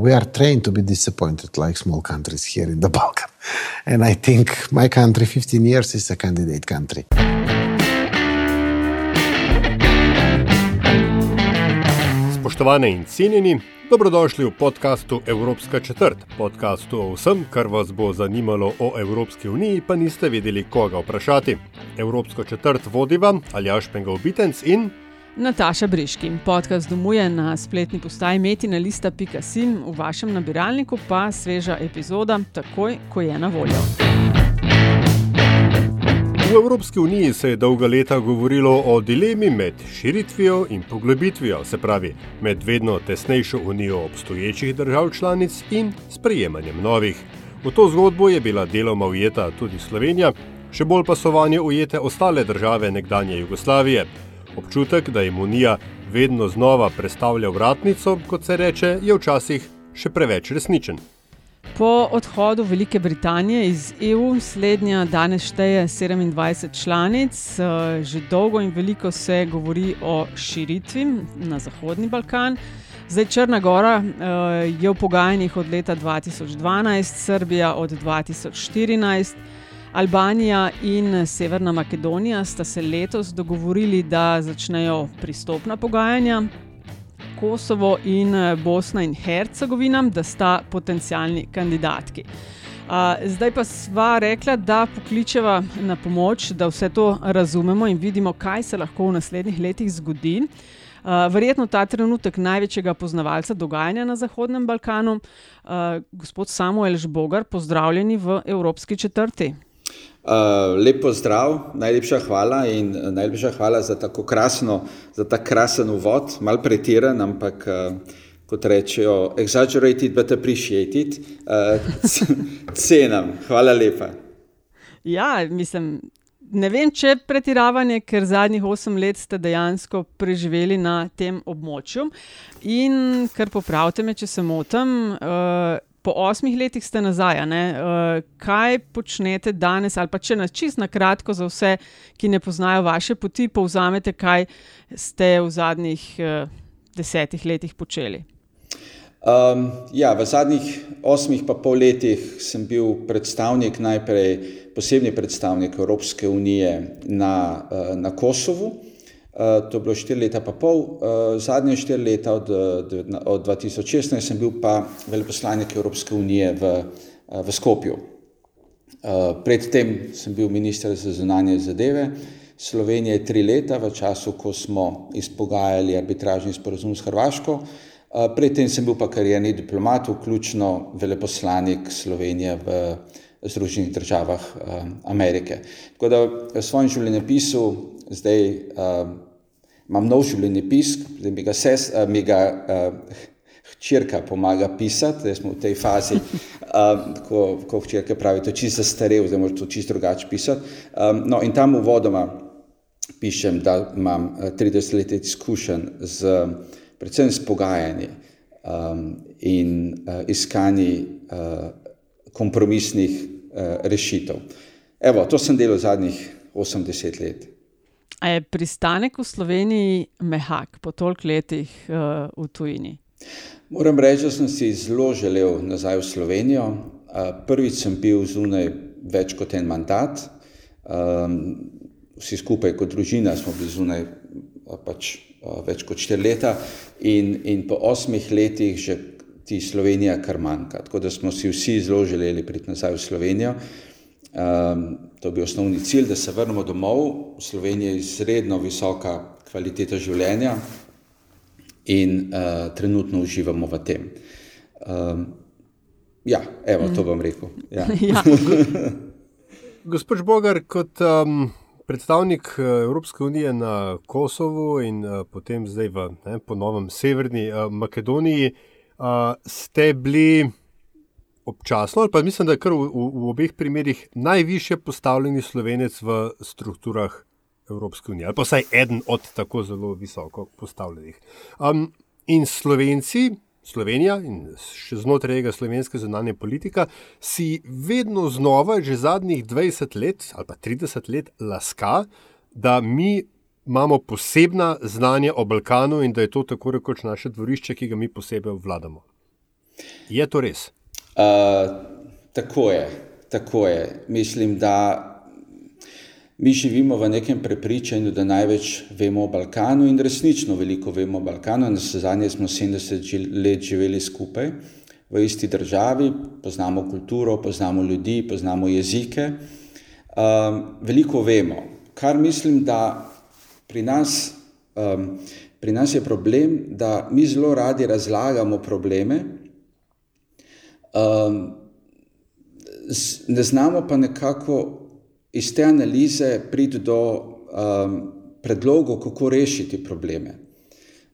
We are trained to be disappointed like small countries here in the Balkan. And I think my country, 15 years, is a candidate country. Spoštovane in cenjeni, dobrodošli v podkastu Evropska četrt, podkastu o vsem, kar vas bo zanimalo o Evropski uniji, pa niste vedeli, koga vprašati. Evropsko četrt vodiva Aljaš Pengal Bitenc in Nataša Briški. Podcast domuje na spletni postaji metina.lista.sim, v vašem nabiralniku pa sveža epizoda, takoj, ko je na voljo. v Evropski uniji se je dolga leta govorilo o dilemi med širitvijo in poglobitvijo, se pravi med vedno tesnejšo unijo obstoječih držav članic in sprejemanjem novih. V to zgodbo je bila deloma ujeta tudi Slovenija, še bolj pa so vanje ujete ostale države nekdanje Jugoslavije. Občutek, da jim Unija vedno znova predstavlja vratnico, kot se reče, je včasih še preveč resničen. Po odhodu Velike Britanije iz EU, slednja danes šteje 27 članic, eh, že dolgo in veliko se govori o širitvi na Zahodni Balkan. Zdaj Črna Gora eh, je v pogajanjih od leta 2012, Srbija od 2014. Albanija in Severna Makedonija sta se letos dogovorili, da začnejo pristopna pogajanja. Kosovo in eh, Bosna in Hercegovina, da sta potencijalni kandidatki. Zdaj pa sva rekla, da pokličeva na pomoč, da vse to razumemo in vidimo, kaj se lahko v naslednjih letih zgodi. Verjetno ta trenutek največjega poznavalca dogajanja na Zahodnem Balkanu, gospod Samuel Žbogar, pozdravljeni v Evropski četrti. Uh, lep pozdrav, najlepša hvala in uh, najlepša hvala za tako krasno, za ta krasen uvod, mal pretiran, ampak uh, kot rečejo, exaggerated but appreciated, uh, cenam. Hvala lepa. Ja, mislim, ne vem, če je pretiravanje, ker zadnjih osem let ste dejansko preživeli na tem območju. In kar popravite me, če se motim. Uh, po osmih letih ste nazaj. Uh, kaj počnete danes, ali pa če nas čist na kratko za vse, ki ne poznajo vaše poti, povzamete, kaj ste v zadnjih uh, desetih letih počeli? Um, ja, v zadnjih osmih pa pol letih sem bil predstavnik, najprej posebni predstavnik Evropske unije na, uh, na Kosovu. Uh, to je bilo štiri leta, pa pol, uh, zadnje štiri leta, od, od 2016, sem bil pa veleposlanik Evropske unije v, v Skopju. Predtem sem bil minister za zunanje zadeve Slovenije tri leta, v času, ko smo izpogajali arbitražni sporozum s Hrvaško. Predtem sem bil pa karjerni diplomat, vključno veleposlanik Slovenije v Združenih državah Amerike. Tako da v svojem življenjepisu zdaj uh, imam nov življenjepis, da mi ga, ses, uh, mi ga uh, hčerka pomaga pisati, zdaj smo v tej fazi, uh, ko, ko hčerka pravi, to je čisto zastarel, zdaj moraš to čisto drugače pisati. Um, no, in tam uvodoma pišem, da imam 30 let izkušenj z predvsem s pogajanji um, in uh, iskanji uh, kompromisnih uh, rešitev. Evo, to sem delal zadnjih 80 let. A je pristanek v Sloveniji mehak po toliko letih uh, v tujini? Moram reči, da sem si zelo želel nazaj v Slovenijo. Uh, prvič sem bil zunaj več kot en mandat. Um, vsi skupaj kot družina smo bili zunaj uh, pač, uh, več kot štiri leta in, in po osmih letih že ti Slovenija kar manjka. Tako da smo si vsi zelo želeli priti nazaj v Slovenijo. Um, To je bil osnovni cilj, da se vrnemo domov. V Sloveniji je izredno visoka kvaliteta življenja in uh, trenutno uživamo v tem. Um, ja, evo, to bom rekel. Ja. ja. Gospod Bogar, kot um, predstavnik Evropske unije na Kosovu in uh, potem zdaj v ne, ponovem Severni uh, Makedoniji, uh, ste bili občasno, ali pa mislim, da je kar v, v, v obeh primerih najviše postavljeni slovenec v strukturah Evropske unije, ali pa vsaj eden od tako zelo visoko postavljenih. Um, in Slovenci, Slovenija in še znotraj tega slovenske zunanje politika, si vedno znova, že zadnjih 20 let ali pa 30 let, laska, da mi imamo posebna znanja o Balkanu in da je to tako rekoč naše dvorišče, ki ga mi posebej obvladamo. Je to res? Uh, tako je, tako je. Mislim, da mi živimo v nekem prepričanju, da največ vemo o Balkanu in resnično veliko vemo o Balkanu. Na zadnje smo 70 let živeli skupaj v isti državi, poznamo kulturo, poznamo ljudi, poznamo jezike. Um, veliko vemo. Kar mislim, da pri nas, um, pri nas je problem, da mi zelo radi razlagamo probleme, um, ne znamo pa nekako iz te analize priti do um, predlogov, kako rešiti probleme.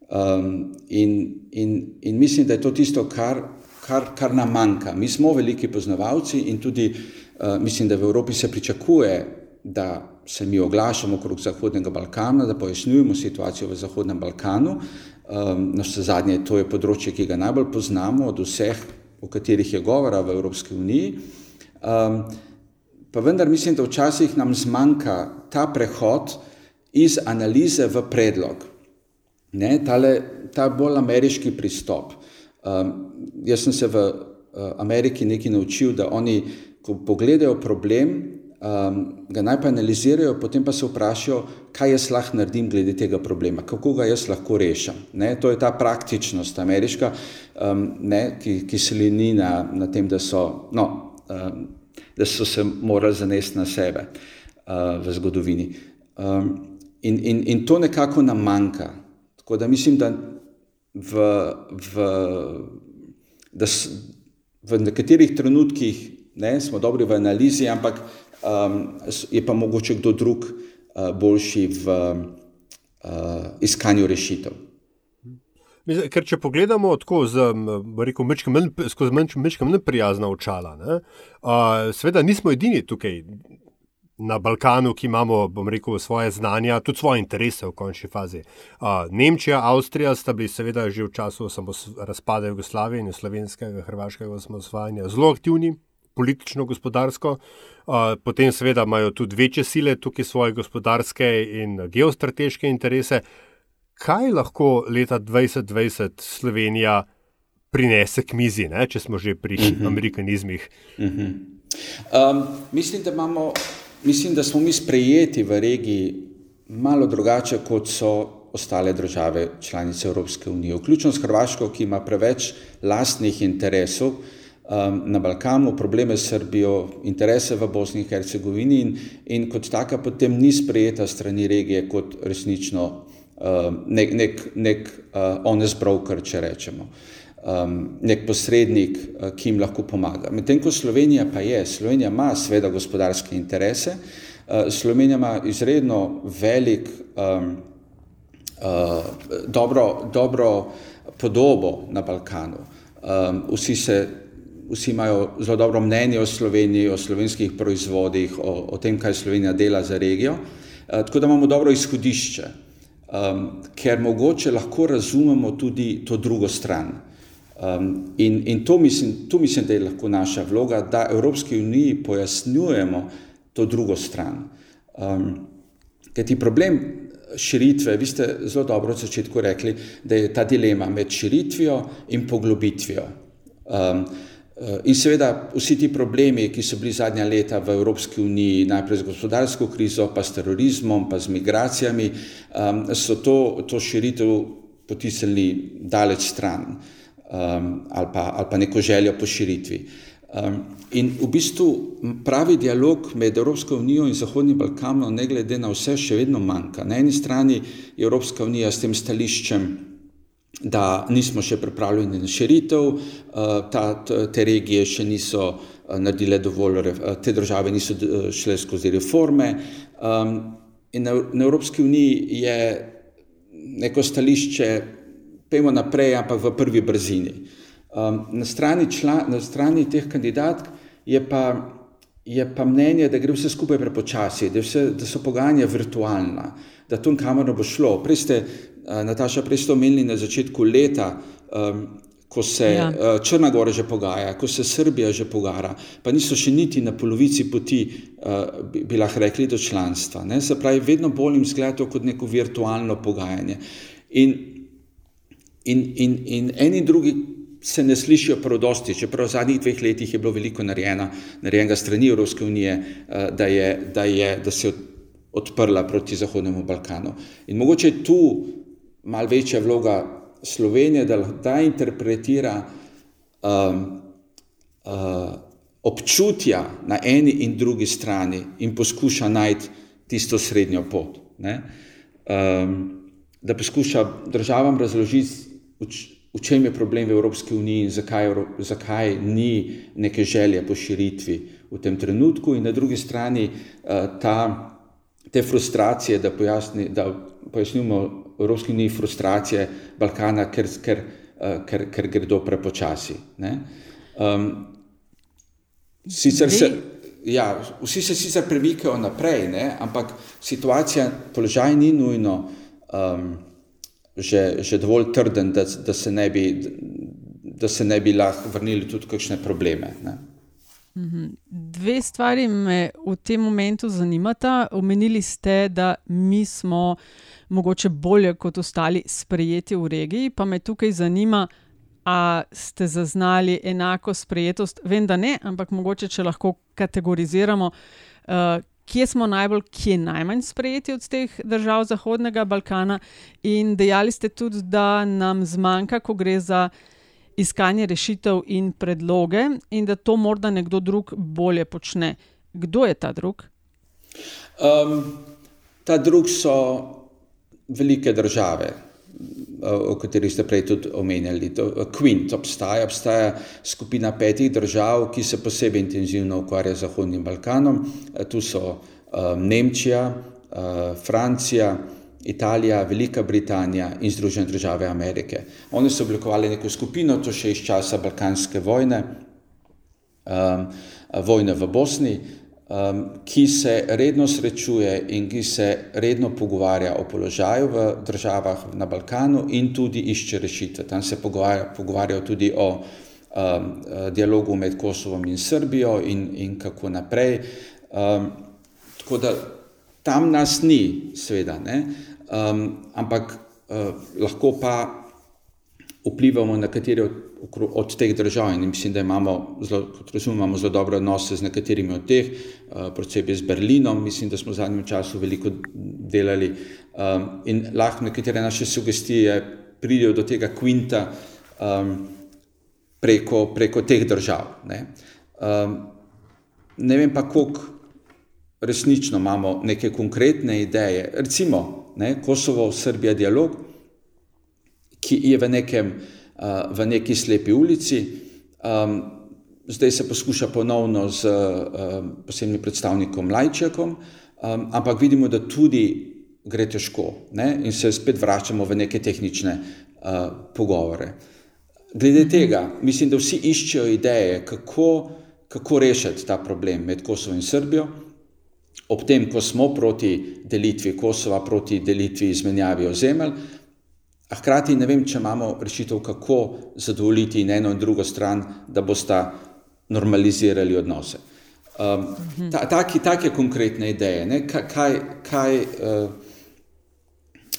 Um, in, in, in mislim, da je to tisto, kar, kar, kar nam manjka. Mi smo veliki poznavalci in tudi uh, mislim, da v Evropi se pričakuje, da se mi oglašamo okrog Zahodnega Balkana, da pojasnjujemo situacijo v Zahodnem Balkanu. Um, na vse zadnje, to je področje, ki ga najbolj poznamo od vseh, o katerih je govora v Evropski uniji. Um, pa vendar mislim, da včasih nam zmanjka ta prehod iz analize v predlog. Ne, tale, ta bolj ameriški pristop. Um, jaz sem se v uh, Ameriki nekaj naučil, da oni, ko pogledajo problem, um, ga najprej analizirajo, potem pa se vprašajo, kaj jaz lahko naredim glede tega problema, kako ga jaz lahko rešim. Ne, to je ta praktičnost ameriška, um, ne, ki, ki se lini na, na tem, da so, no, um, da so se morali zanesti na sebe uh, v zgodovini. Um, in, in, in to nekako nam manjka. Tako da mislim, da v, v, da s, v nekaterih trenutkih ne, smo dobri v analizi, ampak um, je pa mogoče kdo drug uh, boljši v uh, iskanju rešitev. Ker če pogledamo tako z, rekel, mečkem, skozi mečkem neprijazna očala, ne, uh, seveda nismo edini tukaj na Balkanu, ki imamo, bom rekel, svoje znanja, tudi svoje interese v končni fazi. Uh, Nemčija, Avstrija sta bili seveda že v času razpada Jugoslavije in slovenskega, hrvaškega osamosvajanja zelo aktivni politično, gospodarsko, potem seveda imajo tudi večje sile tukaj svoje gospodarske in geostrateške interese. Kaj lahko leta 2020 Slovenija prinese k mizi, ne, če smo že pri uh mhm. -huh. amerikanizmih? Uh -huh. um, mislim, da imamo, mislim, da smo mi sprejeti v regiji malo drugače, kot so ostale države članice Evropske unije, vključno s Hrvaško, ki ima preveč lastnih interesov um, na Balkanu, probleme s Srbijo, interese v Bosni in Hercegovini in, in kot taka potem ni sprejeta strani regije kot resnično um, nek, nek, nek uh, honest broker, če rečemo. Um, nek posrednik, uh, ki jim lahko pomaga. Medtem ko Slovenija pa je, Slovenija ima seveda gospodarske interese, uh, Slovenija ima izredno velik, um, uh, dobro, dobro podobo na Balkanu. Um, vsi se vsi imajo zelo dobro mnenje o Sloveniji, o slovenskih proizvodih, o, o tem, kaj Slovenija dela za regijo. Uh, tako da imamo dobro izhodišče, um, ker mogoče lahko razumemo tudi to drugo stran. Um, in in to mislim, tu mislim, da je lahko naša vloga, da Evropski uniji pojasnjujemo to drugo stran. Um, ker ti problem širitve, vi ste zelo dobro v začetku rekli, da je ta dilema med širitvijo in poglobitvijo. Um, Eh, in seveda vsi ti problemi, ki so bili zadnja leta v Evropski uniji, najprej z gospodarsko krizo, pa s terorizmom, pa z migracijami, um, so to, to širitev potisnili daleč stran um, ali, pa, ali pa neko željo po širitvi. Um, in v bistvu pravi dialog med Evropsko unijo in Zahodnim Balkanom, ne glede na vse, še vedno manjka. Na eni strani je Evropska unija s tem stališčem, da nismo še pripravljeni na širitev, eh, ta, te regije še niso eh, naredile dovolj, eh, te države niso šle skozi reforme. Ehm, in na, na Evropski uniji je neko stališče, pejmo naprej, ampak v prvi brzini. Um, na, strani čla, na strani teh kandidatk je pa, je pa mnenje, da gre vse skupaj prepočasi, da, vse, da so pogajanja virtualna, da to kamor bo šlo. Prej ste, Nataša, prej ste omenili na začetku leta, um, ko se ja. uh, Črna Gora že pogaja, ko se Srbija že pogaja, pa niso še niti na polovici poti, uh, bi, lahko rekli, do članstva. Ne? Se pravi, vedno bolj jim zgleda kot neko virtualno pogajanje. In, in, in, in eni drugi se ne slišijo prav dosti, čeprav v zadnjih dveh letih je bilo veliko narejena, narejenega strani Evropske unije, uh, da, je, da, je, da se je odprla proti Zahodnemu Balkanu. In mogoče je tu mal večja vloga Slovenije, da lahko interpretira um, uh, občutja na eni in drugi strani in poskuša najti tisto srednjo pot. Um, da poskuša državam razložiti, v čem je problem v Evropski uniji in zakaj, zakaj ni neke želje po širitvi v tem trenutku, in na drugi strani uh, ta, te frustracije, da, pojasni, da pojasnimo Evropski uniji frustracije Balkana, ker, ker, uh, ker, ker gredo prepočasi. Um, sicer se, ja, vsi se sicer premikajo naprej, ne? ampak situacija, položaj ni nujno um, že, že dovolj trden, da, da se ne bi, da se ne bi lahko vrnili tudi kakšne probleme. Ne? Mhm. Dve stvari me v tem momentu zanimata. Omenili ste, da mi smo mogoče bolje kot ostali sprejeti v regiji, pa me tukaj zanima, ali ste zaznali enako sprejetost. Vem, da ne, ampak mogoče, če lahko kategoriziramo, uh, kje smo najbolj, kje najmanj sprejeti od teh držav Zahodnega Balkana. In dejali ste tudi, da nam zmanjka, ko gre za iskanje rešitev in predloge, in da to morda nekdo drug bolje počne. Kdo je ta drug? Um, ta drug so velike države, o katerih ste prej tudi omenjali. Quint obstaja, obstaja skupina petih držav, ki se posebej intenzivno ukvarja z Zahodnim Balkanom. Tu so um, Nemčija, uh, Francija, Italija, Velika Britanija in Združene države Amerike. Oni so oblikovali neko skupino, to še iz časa Balkanske vojne, um, vojne v Bosni, um, ki se redno srečuje in ki se redno pogovarja o položaju v državah na Balkanu in tudi išče rešitve. Tam se pogovarja, pogovarjajo tudi o um, dialogu med Kosovom in Srbijo in, in kako naprej. Um, tako da tam nas ni, seveda. Ne? um, ampak uh, lahko pa vplivamo na katere od, od teh držav. In mislim, da imamo zelo, razumem, imamo zelo dobre odnose z nekaterimi od teh, uh, posebej z Berlinom. Mislim, da smo v zadnjem času veliko delali um, in lahko nekatere naše sugestije pridejo do tega kvinta um, preko, preko teh držav. Ne, um, ne vem pa, koliko resnično imamo neke konkretne ideje. Recimo, ne, Kosovo, Srbija, dialog, ki je v, nekem, v neki slepi ulici. Zdaj se poskuša ponovno z posebnim predstavnikom Lajčekom, ampak vidimo, da tudi gre težko ne, in se spet vračamo v neke tehnične pogovore. Glede tega, mislim, da vsi iščejo ideje, kako, kako rešiti ta problem med Kosovo in Srbijo ob tem, ko smo proti delitvi Kosova, proti delitvi izmenjavi ozemelj, a hkrati ne vem, če imamo rešitev, kako zadovoljiti in eno in drugo stran, da boste normalizirali odnose. Um, ta, taki, take konkretne ideje, ne, kaj, kaj, uh,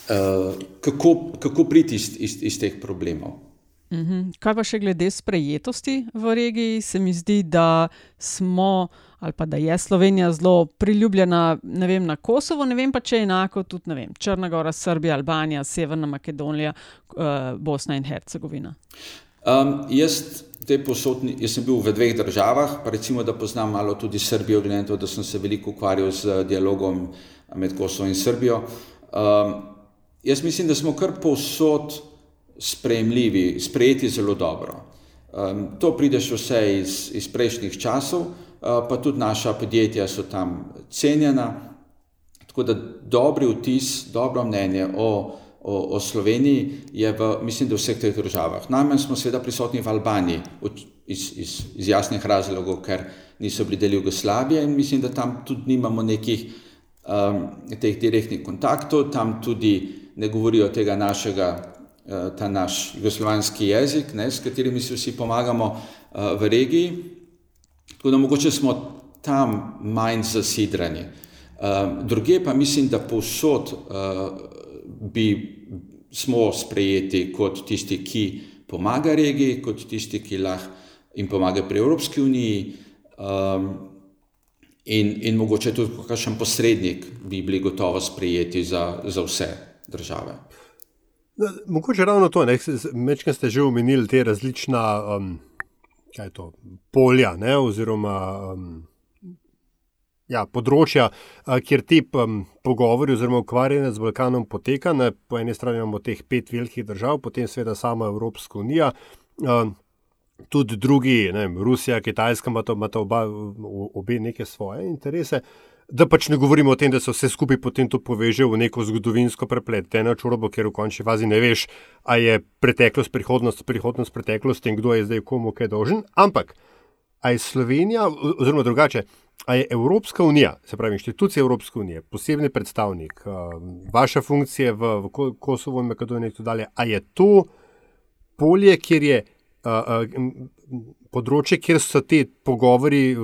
uh, kako, kako priti iz, iz, iz teh problemov. Mhm. Kaj pa še glede sprejetosti v regiji? Se mi zdi, da smo ali pa da je Slovenija zelo priljubljena vem, na Kosovo, ne vem pa če je enako tudi vem, Črna Gora, Srbija, Albanija, Severna Makedonija, uh, Bosna in Hercegovina. Um, jaz, posodni, jaz sem bil v dveh državah, pa recimo, da poznam malo tudi Srbijo, glede na to, da sem se veliko ukvarjal z dialogom med Kosovo in Srbijo. Um, jaz mislim, da smo kar povsod sprejemljivi, sprejeti zelo dobro. Um, to prideš vse iz, iz prejšnjih časov, uh, pa tudi naša podjetja so tam cenjena. Tako da dobri vtis, dobro mnenje o, o, o Sloveniji, je v, mislim, da v vseh teh državah. Najmanj smo seveda prisotni v Albaniji, iz, iz, iz jasnih razlogov, ker niso bili del Jugoslavije in mislim, da tam tudi nimamo nekih um, teh direktnih kontaktov, tam tudi ne govorijo tega našega, ta naš jugoslovanski jezik, ne, s katerimi si vsi pomagamo uh, v regiji. Tako da mogoče smo tam manj zasidrani. Uh, druge pa mislim, da povsod bi smo sprejeti kot tisti, ki pomaga regiji, kot tisti, ki lahko jim pomaga pri Evropski uniji. In, in mogoče tudi kakšen posrednik bi bili gotovo sprejeti za, za vse države. No, mogoče ravno to, nekaj ste že omenili, te različna um, to, polja, ne, oziroma um, ja, področja, kjer ti um, pogovori oziroma ukvarjanje z Balkanom poteka. Ne, po eni strani imamo teh pet velikih držav, potem seveda sama Evropska unija. Um, Tudi drugi, ne, Rusija, Kitajska, imata oba, obe neke svoje interese. Da pač ne govorimo o tem, da se vse skupaj potem to poveže v neko zgodovinsko prepleteno čurobo, ker v končni fazi ne veš, ali je preteklost, prihodnost, prihodnost, preteklost in kdo je zdaj komu kaj dolžen. Ampak, ali je Slovenija, oziroma drugače, Ali je Evropska unija, se pravi inštitucija Evropske unije, posebni predstavnik, uh, vaša funkcija v, v Kosovo in Makedoniji, in tako dalje, ali je to polje, kjer je uh, uh, področje, kjer so ti pogovori,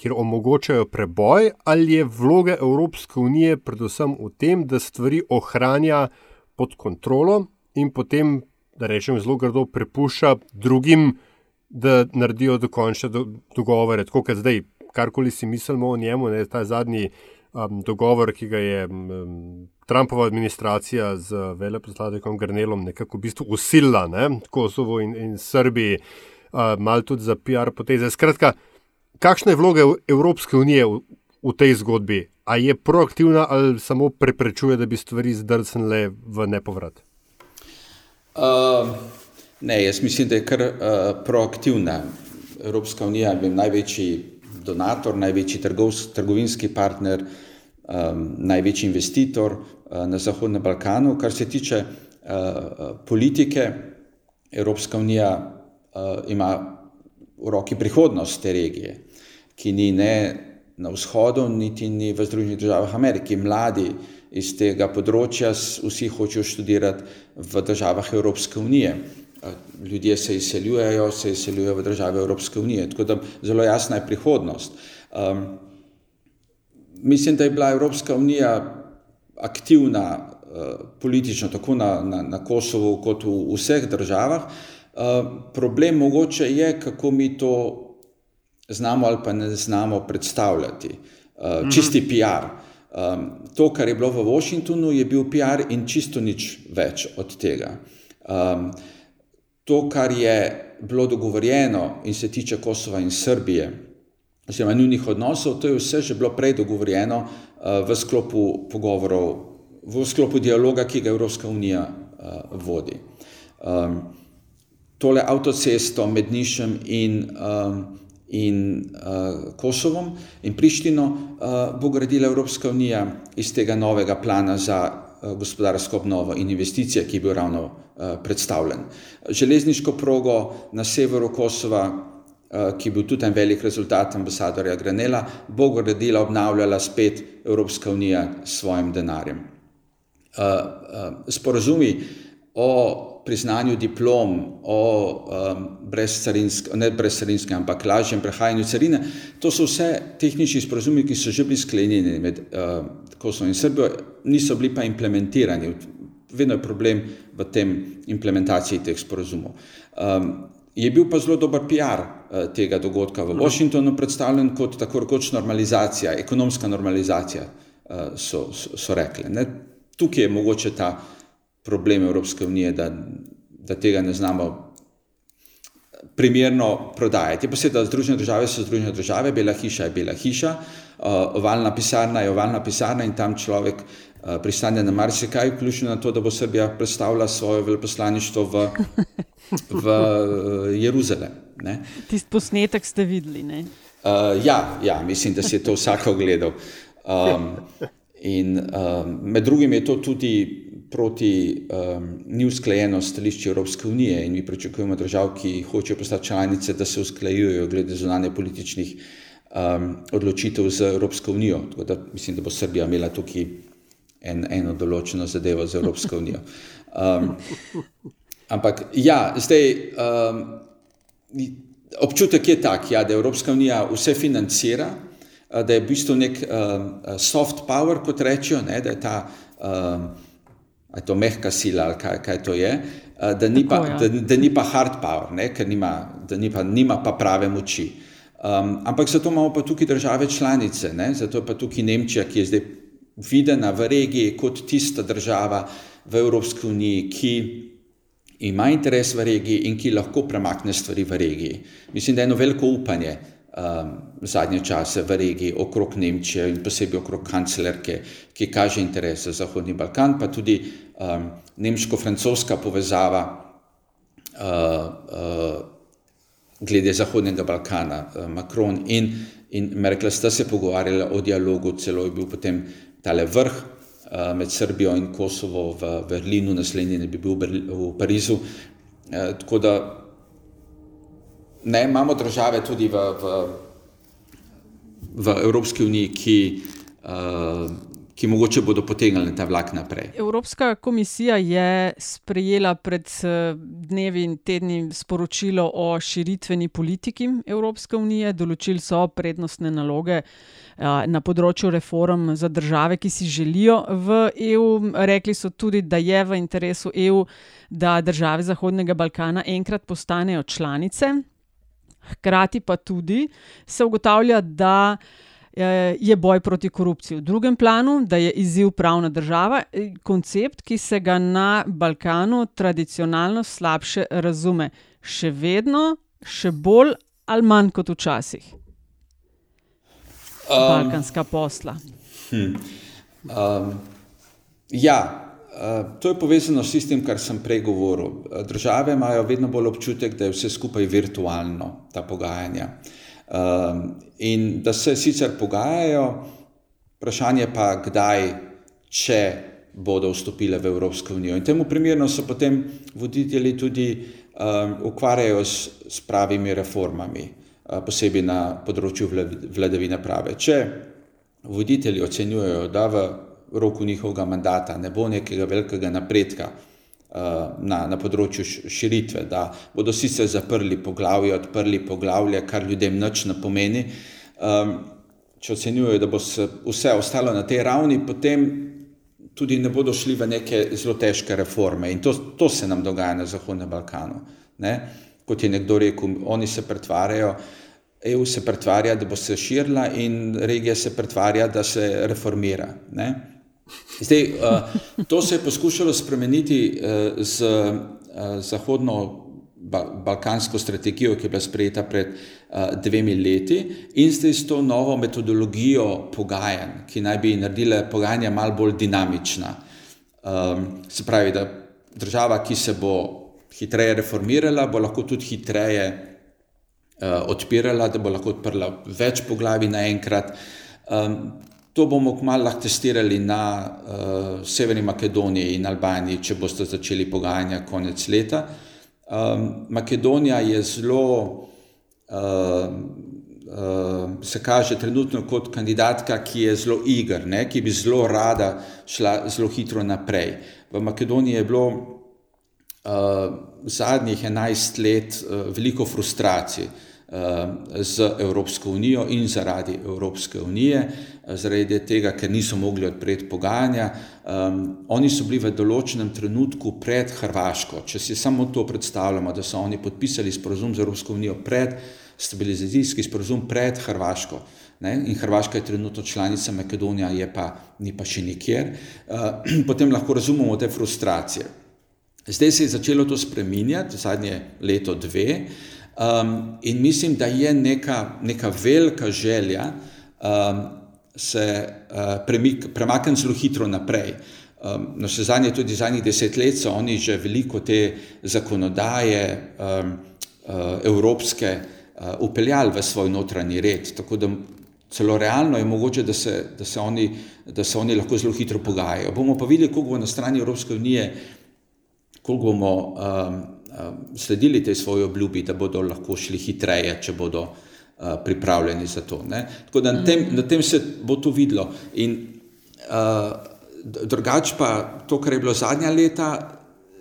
kjer omogočajo preboj, ali je vloga Evropske unije predvsem v tem, da stvari ohranja pod kontrolo in potem, da rečem zelo grdo, prepušča drugim, da naredijo dokončne do, dogovore, tako kot zdaj karkoli si mislimo o njemu, ne, ta zadnji um, dogovor, ki ga je um, Trumpova administracija z veleposlanikom Grnelom nekako v bistvu usilila, ne, Kosovo in, in Srbiji, malo tudi za PR poteze. Skratka, kakšna je vloga Evropske unije v, v tej zgodbi? A je proaktivna ali samo preprečuje, da bi stvari zdrsnile v nepovrat? Uh, ne, jaz mislim, da je kar uh, proaktivna. Evropska unija je največji donator, največji trgovs, trgovinski partner, um, največji investitor uh, na Zahodnem Balkanu. Kar se tiče uh, politike, Evropska unija ima v roki prihodnost te regije, ki ni ne na vzhodu, niti ni v Združenih državah Amerike. Mladi iz tega področja vsi hočejo študirati v državah Evropske unije ljudje se izseljujejo, se izseljujejo v države Evropske unije. Tako da zelo jasna je prihodnost. Um, mislim, da je bila Evropska unija aktivna uh, politično, tako na, na, na Kosovu, kot v vseh državah. Uh, problem mogoče je, kako mi to znamo ali pa ne znamo predstavljati. Uh, čisti PR. Um, to, kar je bilo v Washingtonu, je bil PR in čisto nič več od tega. Um, to, kar je bilo dogovorjeno in se tiče Kosova in Srbije, oziroma njunih odnosov, to je vse že bilo prej dogovorjeno uh, v sklopu pogovorov, v sklopu dialoga, ki ga Evropska unija uh, vodi. Um, tole avtocesto med Nišem in, um, in uh, Kosovom in Prištino uh, bo gradila Evropska unija iz tega novega plana za uh, gospodarsko obnovo in investicije, ki je bil ravno Eh, predstavljen. Železniško progo na severu Kosova, eh, ki je bil tudi en velik rezultat ambasadorja Granela, bo gradila, obnavljala spet Evropska unija s svojim denarjem. Eh, sporazumi o priznanju diplom, o brezcarinskem, ne brezcarinskem, ampak lažjem prehajanju carine, to so vse tehnični sporazumi, ki so že bili sklenjeni med Kosovom in Srbijo, niso bili pa implementirani vedno je problem v tem implementaciji teh sporozumov. Um, je bil pa zelo dober PR uh, tega dogodka v Washingtonu predstavljen kot tako rekoč normalizacija, ekonomska normalizacija, uh, so, so, so rekli. Ne? Tukaj je mogoče ta problem Evropske unije, da, da tega ne znamo primerno prodajati. Pa se da združene države so združene države, bela hiša je bela hiša, uh, ovalna pisarna je ovalna pisarna in tam človek uh, pristane na marsikaj, vključno na to, da bo Srbija predstavila svoje veleposlaništvo v, v eh, Jeruzalem. Tisti posnetek ste videli? Uh, ja, ja, mislim, da si je to vsak ogledal. Um, In um, med drugim je to tudi proti um, ni usklajeno stališče Evropske unije in mi pričakujemo držav, ki hočejo postati članice, da se usklajujejo glede zunanje političnih um, odločitev z Evropsko unijo. Tako da mislim, da bo Srbija imela tukaj en, eno določeno zadevo z Evropsko unijo. Um, ampak ja, zdaj um, občutek je tak, ja, da Evropska unija vse financira, da je v bistvu nek um, soft power, kot rečejo, ne, da je ta um, je to mehka sila ali kaj, kaj to je, da ni, Tako, pa, ja. da, da ni pa hard power, ne, ker nima, da ni pa, nima pa prave moči. Um, ampak zato imamo pa tukaj države članice, ne, zato je pa tukaj Nemčija, ki je zdaj videna v regiji kot tista država v Evropski uniji, ki ima interes v regiji in ki lahko premakne stvari v regiji. Mislim, da je eno veliko upanje um, zadnje čase v regiji okrog Nemčije in posebej okrog kanclerke, ki kaže interes za Zahodni Balkan, pa tudi um, nemško-francoska povezava uh, uh, glede Zahodnega Balkana. Uh, Macron in, in Merkel sta se pogovarjali o dialogu, celo je bil potem tale vrh uh, med Srbijo in Kosovo v Berlinu, naslednji ne bi bil v Parizu. Uh, tako da ne, imamo države tudi v, v, v Evropski uniji, ki uh, ki mogoče bodo potegnili ta vlak naprej. Evropska komisija je sprejela pred eh, dnevi in tedni sporočilo o širitveni politiki Evropske unije, določili so prednostne naloge. Eh, na področju reform za države, ki si želijo v EU, rekli so tudi, da je v interesu EU, da države Zahodnega Balkana enkrat postanejo članice. Hkrati pa tudi se ugotavlja, da je boj proti korupciji v drugem planu, da je izziv pravna država, e, koncept, ki se ga na Balkanu tradicionalno slabše razume, še vedno, še bolj ali manj kot včasih. Um, Balkanska posla. Hm, um, ja, to je povezano s tistim, kar sem prej govoril. Države imajo vedno bolj občutek, da je vse skupaj virtualno, ta pogajanja. Um, in da se sicer pogajajo, vprašanje pa, kdaj, če bodo vstopile v Evropsko unijo. In temu primerno se potem voditelji tudi ukvarjajo s, pravimi reformami, posebej na področju vladavine prave. Če voditelji ocenjujejo, da v roku njihovega mandata ne bo nekega velikega napredka, Eh, na, na področju širitve, da bodo sicer zaprli poglavje, odprli poglavje, kar ljudem nič ne pomeni. Um, če ocenjujejo, da bo vse ostalo na tej ravni, potem tudi ne bodo šli v neke zelo težke reforme. In to, to se nam dogaja na Zahodnem Balkanu. Ne? Kot je nekdo rekel, oni se pretvarjajo. EU se pretvarja, da bo se širila, in regija se pretvarja, da se reformira. Ne? Zdaj, uh, to se je poskušalo spremeniti uh, z uh, zahodno balkansko strategijo, ki je bila sprejeta pred uh, dvemi leti, in zdaj s to novo metodologijo pogajanj, ki naj bi naredile pogajanja malo bolj dinamična. Um, se pravi, da država, ki se bo hitreje reformirala, bo lahko tudi hitreje uh, odpirala, da bo lahko odprla več poglavi naenkrat. Um, To bomo kmalo lahko testirali na uh, Severni Makedoniji in Albaniji, če boste začeli pogajanja konec leta. Um, Makedonija je zelo, uh, uh, se kaže trenutno kot kandidatka, ki je zelo igr, ne, ki bi zelo rada šla zelo hitro naprej. V Makedoniji je bilo uh, zadnjih 11 let uh, veliko frustracij. Z Evropsko unijo in zaradi Evropske unije, zaradi tega, ker niso mogli odpreti pogajanja. Um, oni so bili v določenem trenutku pred Hrvaško. Če si samo to predstavljamo, da so oni podpisali sporozum z Evropsko unijo pred stabilizacijski sporozum pred Hrvaško. Ne? In Hrvaška je trenutno članica, Makedonija je pa ni pa še nikjer. Uh, potem lahko razumemo te frustracije. Zdaj se je začelo to spreminjati, zadnje leto, dve, um, in mislim, da je neka, neka velika želja um, se uh, premik, premakniti zelo hitro naprej. Um, no, še zadnje, tudi zadnjih deset let so oni že veliko te zakonodaje um, uh, evropske uh, upeljali v svoj notranji red, tako da celo realno je mogoče, da se, da se, oni, da se oni lahko zelo hitro pogajajo. Bomo pa videli, koliko bo na strani Evropske unije, koliko bomo um, um, sledili tej svoji obljubi, da bodo lahko šli hitreje, če bodo uh, pripravljeni za to. Tako na tem, na tem se bo to videlo. In uh, drugače pa to, kar je bilo zadnja leta,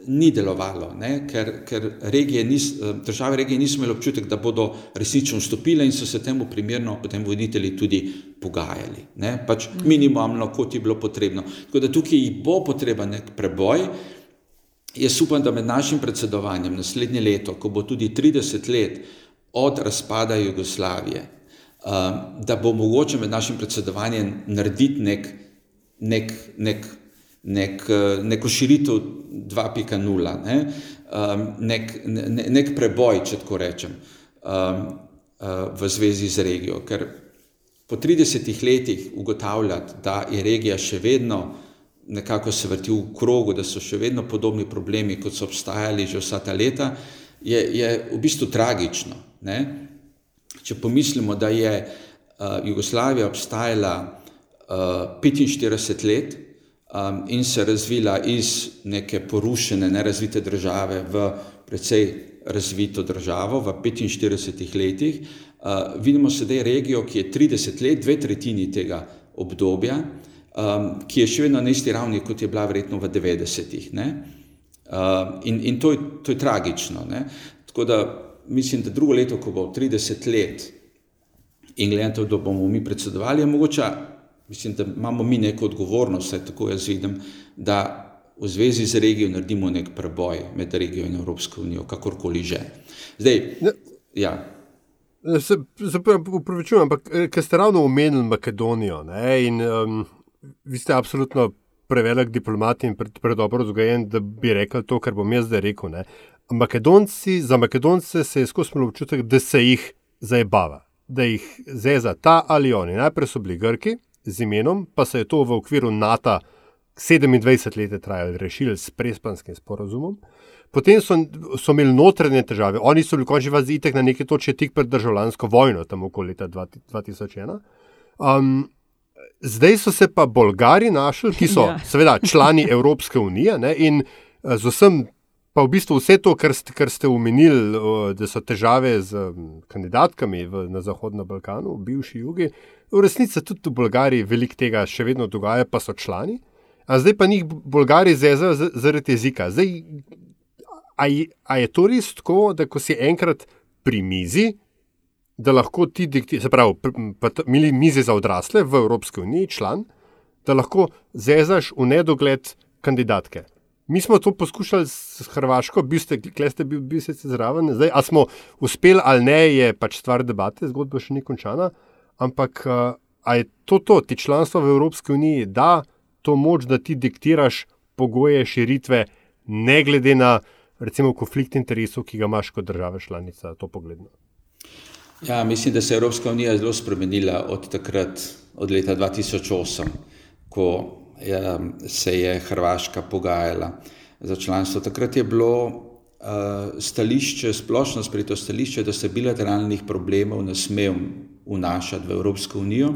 ni delovalo, ne? ker, ker regije nis, eh, države regije niso imeli občutek, da bodo resnično vstopile in so se temu primerno potem voditelji tudi pogajali. Ne? Pač minimalno, kot je bilo potrebno. Tako da tukaj bo potreben nek preboj. Jaz upam, da med našim predsedovanjem naslednje leto, ko bo tudi 30 let od razpada Jugoslavije, eh, da bo mogoče med našim predsedovanjem narediti nek, nek, nek nek, eh, neko širitev 2.0, ne? um, nek, ne, nek preboj, če tako rečem, um, uh, v zvezi z regijo. Ker po 30 letih ugotavljati, da je regija še vedno nekako se vrti v krogu, da so še vedno podobni problemi, kot so obstajali že vsa ta leta, je, je v bistvu tragično. Ne? Če pomislimo, da je uh, Jugoslavija obstajala uh, 45 let, um, in se razvila iz neke porušene, nerazvite države v precej razvito državo v 45 letih. Uh, vidimo sedaj regijo, ki je 30 let, dve tretjini tega obdobja, um, ki je še vedno na isti ravni, kot je bila verjetno v 90-ih. Uh, in in to, je, to je tragično. Ne? Tako da mislim, da drugo leto, ko bo 30 let in gledajte, da bomo mi predsedovali, je mogoče mislim, da imamo mi neko odgovornost, vsaj tako jaz vidim, da v zvezi z regijo naredimo nek preboj med regijo in Evropsko unijo, kakorkoli že. Zdaj, ne, ja. Se, se upravičujem, ampak eh, ker ste ravno omenili Makedonijo ne, in um, vi ste absolutno prevelik diplomat in predobro pre vzgojen, da bi rekel to, kar bom jaz zdaj rekel. Ne. Makedonci, za Makedonce se je skozi občutek, da se jih zajebava, da jih zeza ta ali oni. Najprej so bili Grki, z imenom, pa se je to v okviru NATO 27 let trajalo rešiti s prespanskim sporozumom. Potem so, so imeli notranje težave, oni so bili končni vazi itek na neki točki tik pred državljansko vojno, tam okoli leta 2001. Um, zdaj so se pa Bolgari našli, ki so ja. seveda člani Evropske unije ne, in z vsem. Pa v bistvu vse to, kar ste, kar ste omenili, da so težave z kandidatkami v, na Zahodnem Balkanu, v bivši jugi, v resnici tudi v Bolgariji veliko tega še vedno dogaja, pa so člani. A zdaj pa njih Bolgari zezajo zaradi jezika. Zdaj, a, a je to res tako, da ko si enkrat pri mizi, da lahko ti diktiraš, se pravi, imeli mize za odrasle v Evropski uniji, član, da lahko zezaš v nedogled kandidatke. Mi smo to poskušali s Hrvaško, vi ste, ste bili bi zraven, zdaj, ali smo uspeli ali ne, je pač stvar debate, zgodba še ni končana. Ampak ali je to to, ti članstvo v Evropski uniji, da to moč, da ti diktiraš pogoje širitve, ne glede na recimo konflikt interesov, ki ga imaš kot država članica, to pogledno. Ja, mislim, da se je Evropska unija zelo spremenila od takrat, od leta 2008, ko se je Hrvaška pogajala za članstvo. Takrat je bilo uh, stališče, splošno sprejeto stališče, da se bilateralnih problemov ne smejo vnašati v Evropsko unijo.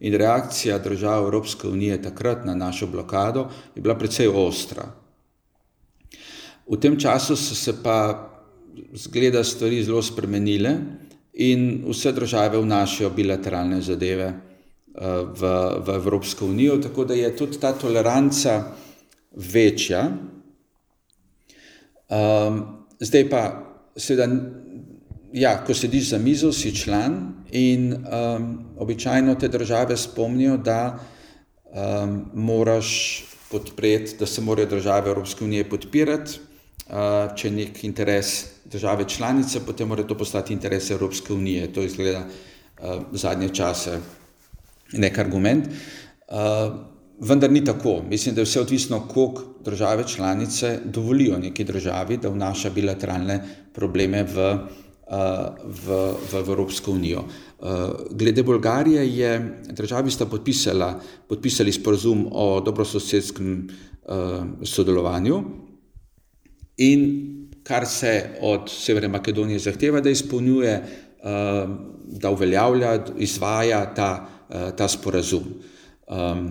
In reakcija držav Evropske unije takrat na našo blokado je bila precej ostra. V tem času so se pa, zgleda, stvari zelo spremenile in vse države vnašajo bilateralne zadeve v, v Evropsko unijo, tako da je tudi ta toleranca večja. Um, zdaj pa, seveda, ja, ko sediš za mizo, si član in um, običajno te države spomnijo, da um, moraš podpreti, da se morajo države Evropske unije podpirati. Uh, če je nek interes države članice, potem mora to postati interes Evropske unije. To izgleda uh, zadnje čase nek argument. Uh, vendar ni tako. Mislim, da je vse odvisno, koliko države članice dovolijo neki državi, da vnaša bilateralne probleme v, uh, v, v Evropsko unijo. Uh, glede Bolgarije je državi sta podpisala, podpisali sporozum o dobrososedskem sodelovanju in kar se od Severne Makedonije zahteva, da izpolnjuje, da uveljavlja, izvaja ta ta sporazum. Um,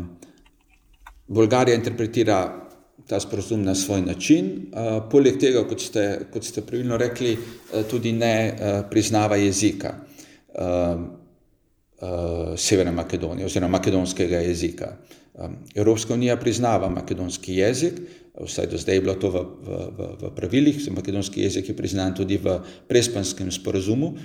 Bolgarija interpretira ta sporozum na svoj način. Poleg tega, kot ste, kot ste pravilno rekli, tudi ne priznava jezika Severne Makedonije oziroma makedonskega jezika. Evropska unija priznava makedonski jezik, vsaj do zdaj je bilo to v, v, v, pravilih, makedonski jezik je priznan tudi v prespanskem sporozumu.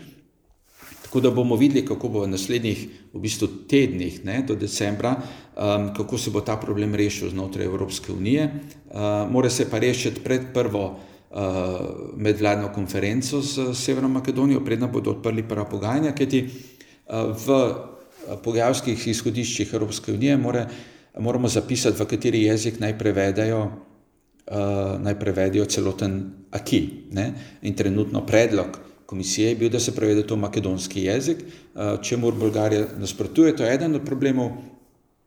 Tako da bomo videli, kako bo v naslednjih v bistvu tednih ne, do decembra, um, kako se bo ta problem rešil znotraj Evropske unije. Uh, mora se pa rešiti pred prvo uh, medvladno konferenco z Severno Makedonijo, predna bodo odprli prva pogajanja, kajti uh, v pogajalskih izhodiščih Evropske unije more, moramo zapisati, v kateri jezik naj prevedajo. Uh, naj prevedijo celoten aki. Ne? In trenutno predlog komisije je bil, da se prevede to makedonski jezik, eh, čemu Bolgarija nasprotuje. To je eden od problemov,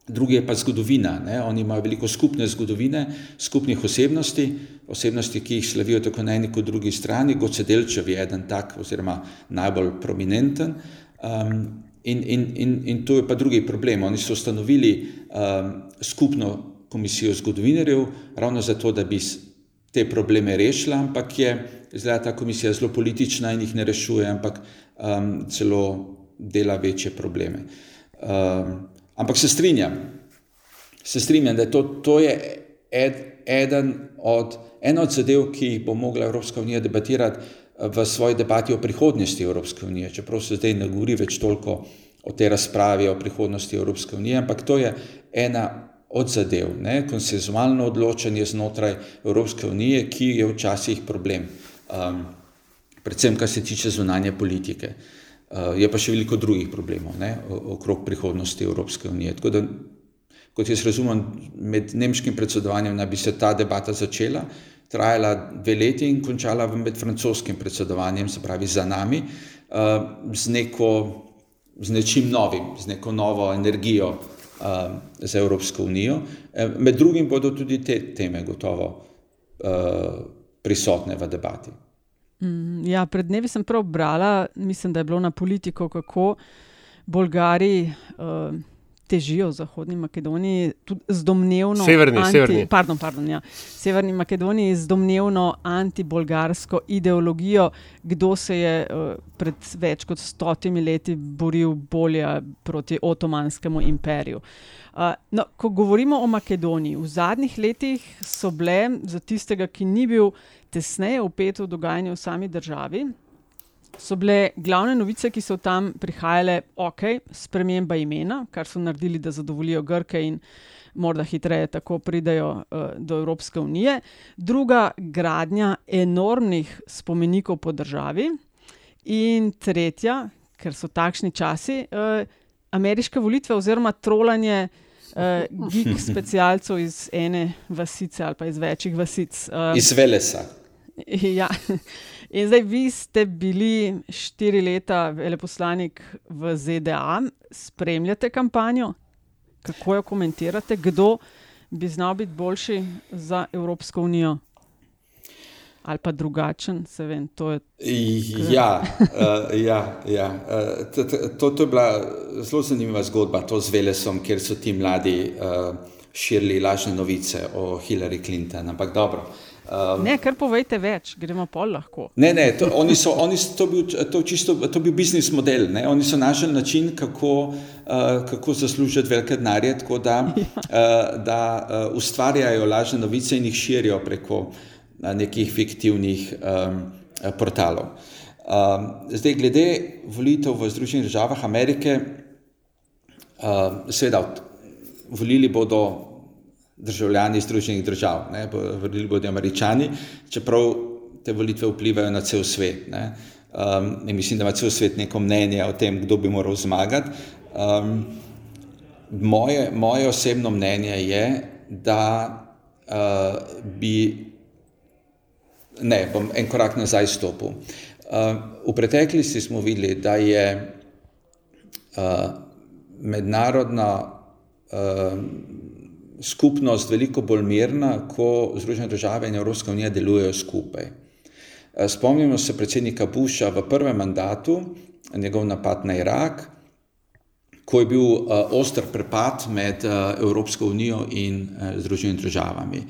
drugi je pa zgodovina. Ne? Oni imajo veliko skupne zgodovine, skupnih osebnosti, osebnosti, ki jih slavijo tako na eni kot drugi strani. Goce Delčev je eden tak, oziroma najbolj prominenten. Um, in, in, in, in to je pa drugi problem. Oni so ustanovili um, skupno komisijo zgodovinarjev, ravno zato, da bi te probleme rešila, ampak je zdaj ta komisija zelo politična in jih ne rešuje, ampak um, celo dela večje probleme. Um, ampak se strinjam, se strinjam, da je to, to je ed, eden od, ena od zadev, ki bo mogla Evropska unija debatirati uh, v svoji debati o prihodnosti Evropske unije, čeprav se zdaj ne govori več toliko o tej razpravi o prihodnosti Evropske unije, ampak to je ena od zadev, ne, konsenzualno odločanje znotraj Evropske unije, ki je včasih problem um, predvsem kar se tiče zunanje politike. Uh, je pa še veliko drugih problemov ne, okrog prihodnosti Evropske unije. Tako da, kot jaz razumem, med nemškim predsedovanjem naj bi se ta debata začela, trajala dve leti in končala med francoskim predsedovanjem, se pravi za nami, uh, z, neko, z nečim novim, z neko novo energijo za Evropsko unijo. Uh, med drugim bodo tudi te teme gotovo. Uh, prisotne v debati. Mm, ja, pred dnevi sem prav brala, mislim, da je bilo na politiko, kako Bolgari uh, težijo v Zahodni Makedoniji z domnevno. Severni, anti, severni. Pardon, pardon, ja, severni Makedoniji z domnevno anti-bolgarsko ideologijo, kdo se je uh, pred več kot stotimi leti boril bolje proti Otomanskemu imperiju. Uh, no, ko govorimo o Makedoniji, v zadnjih letih so bile za tistega, ki ni bil tesneje upet v dogajanje v sami državi. So bile glavne novice, ki so tam prihajale, ok, sprememba imena, kar so naredili, da zadovoljijo Grke in morda hitreje tako pridejo uh, do Evropske unije. Druga, gradnja enormnih spomenikov po državi. In tretja, ker so takšni časi, uh, ameriške volitve oziroma trolanje uh, geek specialcev iz ene vasice ali pa iz večjih vasic. Uh, iz Velesa. Ja. In zdaj vi ste bili štiri leta veleposlanik v ZDA, spremljate kampanjo, kako jo komentirate, kdo bi znal biti boljši za Evropsko unijo? ali pa drugačen, se vem. Je... Ja, uh, ja, ja. Uh, to, to, to je bila zelo zanimiva zgodba, to z Velesom, kjer so ti mladi uh, širili lažne novice o Hillary Clinton. Ampak dobro. Um, ne, kar povejte več, gremo pol lahko. Ne, ne, to, oni so, oni so, to, bil, to, čisto, to bil biznis model. Ne? Oni so našli način, kako, uh, kako zaslužiti velike denarje, tako da, ja. uh, da uh, ustvarjajo lažne novice in jih širijo preko uh, nekih fiktivnih um, portalov. Um, zdaj, glede volitev v Združenih državah Amerike, um, seveda, volili bodo državljani Združenih držav, ne, volili bodo američani, čeprav te volitve vplivajo na cel svet. Ne. Um, mislim, da ima cel svet neko mnenje o tem, kdo bi moral zmagati. Um, moje, moje osebno mnenje je, da uh, bi Ne, bom en korak nazaj stopil. Uh, v preteklosti smo videli, da je uh, mednarodna uh, skupnost veliko bolj mirna, ko Združene države in Evropska unija delujejo skupaj. Uh, spomnimo se predsednika Busha v prvem mandatu, njegov napad na Irak, ko je bil uh, oster prepad med uh, Evropsko unijo in Združenimi državami.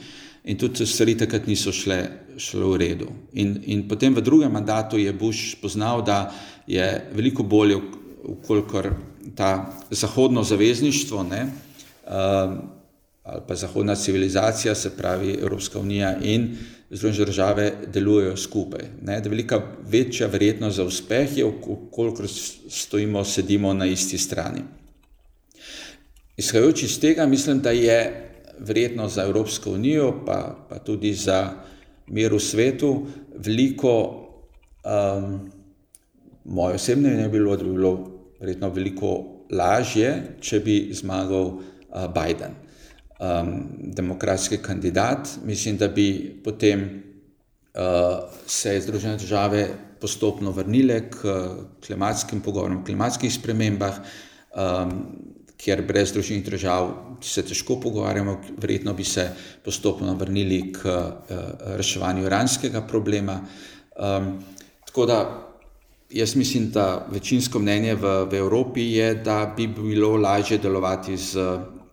In tudi stvari takrat niso šle, šle v redu. In, in potem v drugem mandatu je Bush spoznal, da je veliko bolje, ukolikor ta zahodno zavezništvo ne, ali pa zahodna civilizacija, se pravi Evropska unija in Združene države, delujejo skupaj. Ne, da je velika večja verjetnost za uspeh, je, ukolikor stojimo, sedimo na isti strani. Izhajajoč iz tega, mislim, da je verjetno za Evropsko unijo, pa, pa tudi za mir v svetu, veliko, um, moje osebne mnenje, bilo, da bi bilo verjetno veliko lažje, če bi zmagal uh, Biden, um, demokratski kandidat. Mislim, da bi potem uh, se Združene države postopno vrnile k klimatskim pogovorom, klimatskih spremembah. Um, ker brez družbenih držav se težko pogovarjamo, verjetno bi se postopno vrnili k uh, reševanju iranskega problema. Um, tako da jaz mislim, da večinsko mnenje v, v Evropi je, da bi bilo lažje delovati z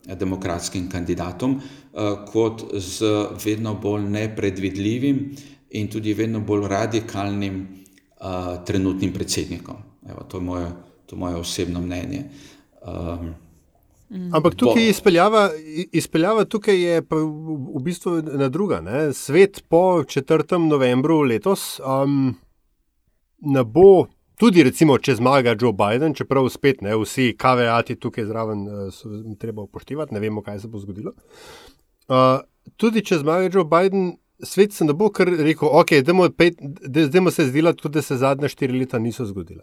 demokratskim kandidatom, uh, kot z vedno bolj nepredvidljivim in tudi vedno bolj radikalnim uh, trenutnim predsednikom. Evo, to, je moje, to je moje osebno mnenje. Um. Ampak tukaj izpeljava, izpeljava tukaj je v bistvu na druga. Ne? Svet po 4. novembru letos um, ne bo, tudi recimo, če zmaga Joe Biden, čeprav spet ne vsi kaveati tukaj zraven uh, so treba upoštevati, ne vemo, kaj se bo zgodilo. Uh, tudi če zmaga Joe Biden, svet se ne bo kar rekel, ok, zdaj se zdi, da se zadnja štiri leta niso zgodila.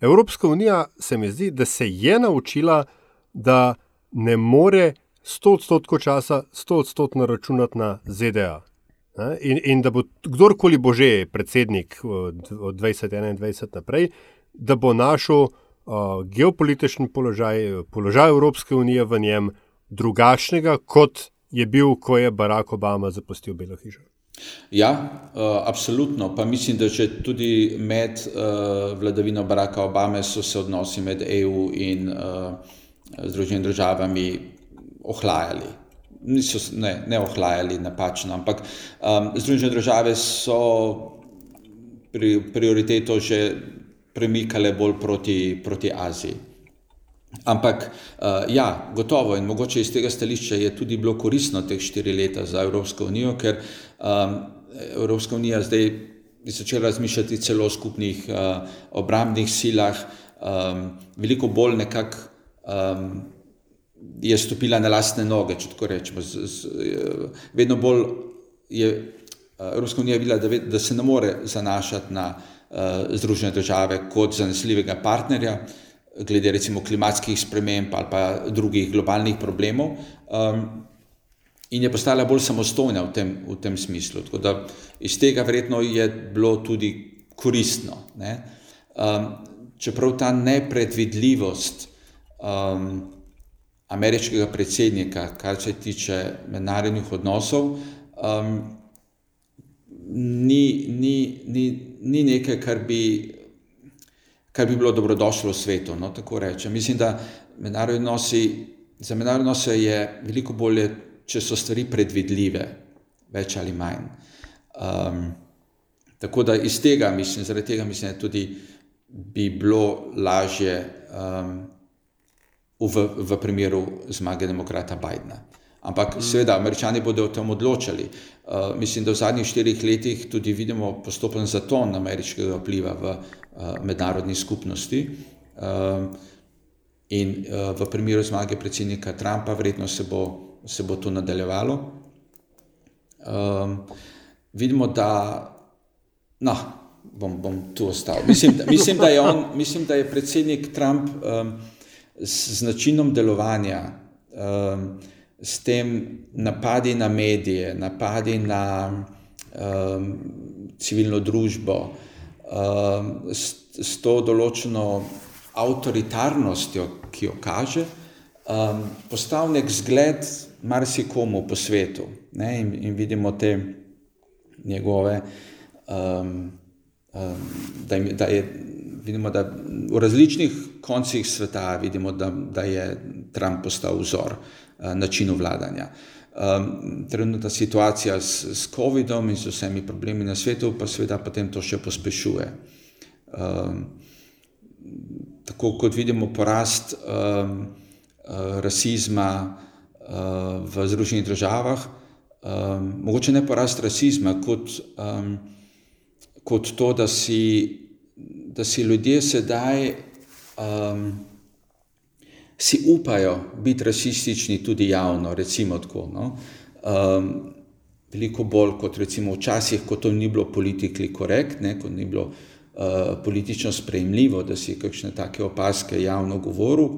Evropska unija se mi zdi, da se je naučila, da ne more 100 odstotkov časa 100 odstotkov računati na ZDA. In, in da bo kdorkoli bo že predsednik od, od 2021 naprej, da bo našel uh, geopolitični položaj, položaj Evropske unije v njem drugačnega, kot je bil, ko je Barack Obama zapustil Belo hišo. Ja, uh, absolutno. Pa mislim, da že tudi med uh, vladavino Baracka Obame so se odnosi med EU in uh, Združenimi državami ohlajali. Niso ne, ne ohlajali napačno, ampak um, Združene države so pri, prioriteto že premikale bolj proti, proti Aziji. Ampak uh, ja, gotovo in mogoče iz tega stališča je tudi bilo koristno teh štiri leta za Evropsko unijo, ker um, Evropska unija zdaj je začela razmišljati celo o skupnih uh, obrambnih silah, um, veliko bolj nekako um, je stopila na lastne noge, če tako rečemo. Z, z, vedno bolj je uh, Evropska unija videla, da, da se ne more zanašati na uh, Združene države kot zanesljivega partnerja, glede recimo klimatskih sprememb ali pa drugih globalnih problemov. Um, In je postala bolj samostojna v tem, v tem smislu. Tako da iz tega verjetno je bilo tudi koristno. Um, čeprav ta nepredvidljivost um, ameriškega predsednika, kar se tiče mednarodnih odnosov, um, ni, ni, ni, ni nekaj, kar bi, kar bi bilo dobrodošlo v svetu. No, Mislim, da odnosi, za mednarodne odnose je veliko bolje, če so stvari predvidljive, več ali manj. Um, tako da iz tega mislim, zaradi tega mislim, da tudi bi bilo lažje. Um, v, v primeru zmage demokrata Bidna. Ampak mm. seveda, američani bodo o tem odločali. Uh, mislim, da v zadnjih štirih letih tudi vidimo postopen zaton ameriškega vpliva v uh, mednarodni skupnosti. Uh, in uh, v primeru zmage predsednika Trumpa, verjetno se bo, se bo to nadaljevalo. Um, vidimo, da. No, bom, bom tu ostal. Mislim, da, mislim, da je on, mislim, da je predsednik Trump. Um, z načinom delovanja, um, s tem napadi na medije, napadi na um, civilno družbo, um, s, s to določeno avtoritarnostjo, ki jo kaže, um, postal nek zgled marsikomu po svetu. Ne, in, in vidimo te njegove, um, um, da, da je vidimo, da v različnih koncih sveta vidimo, da, da je Trump postal vzor uh, načinu vladanja. Um, trenutna situacija s, s COVID-om in s vsemi problemi na svetu, pa seveda potem to še pospešuje. Um, tako kot vidimo porast um, uh, rasizma uh, v Združenih državah, um, mogoče ne porast rasizma, kot, um, kot to, da si, da si ljudje sedaj um, si upajo biti rasistični tudi javno, recimo tako. No? Um, veliko bolj kot recimo včasih, ko to ni bilo politično korektno, ko ni bilo uh, politično sprejemljivo, da si kakšne take opaske javno govoril.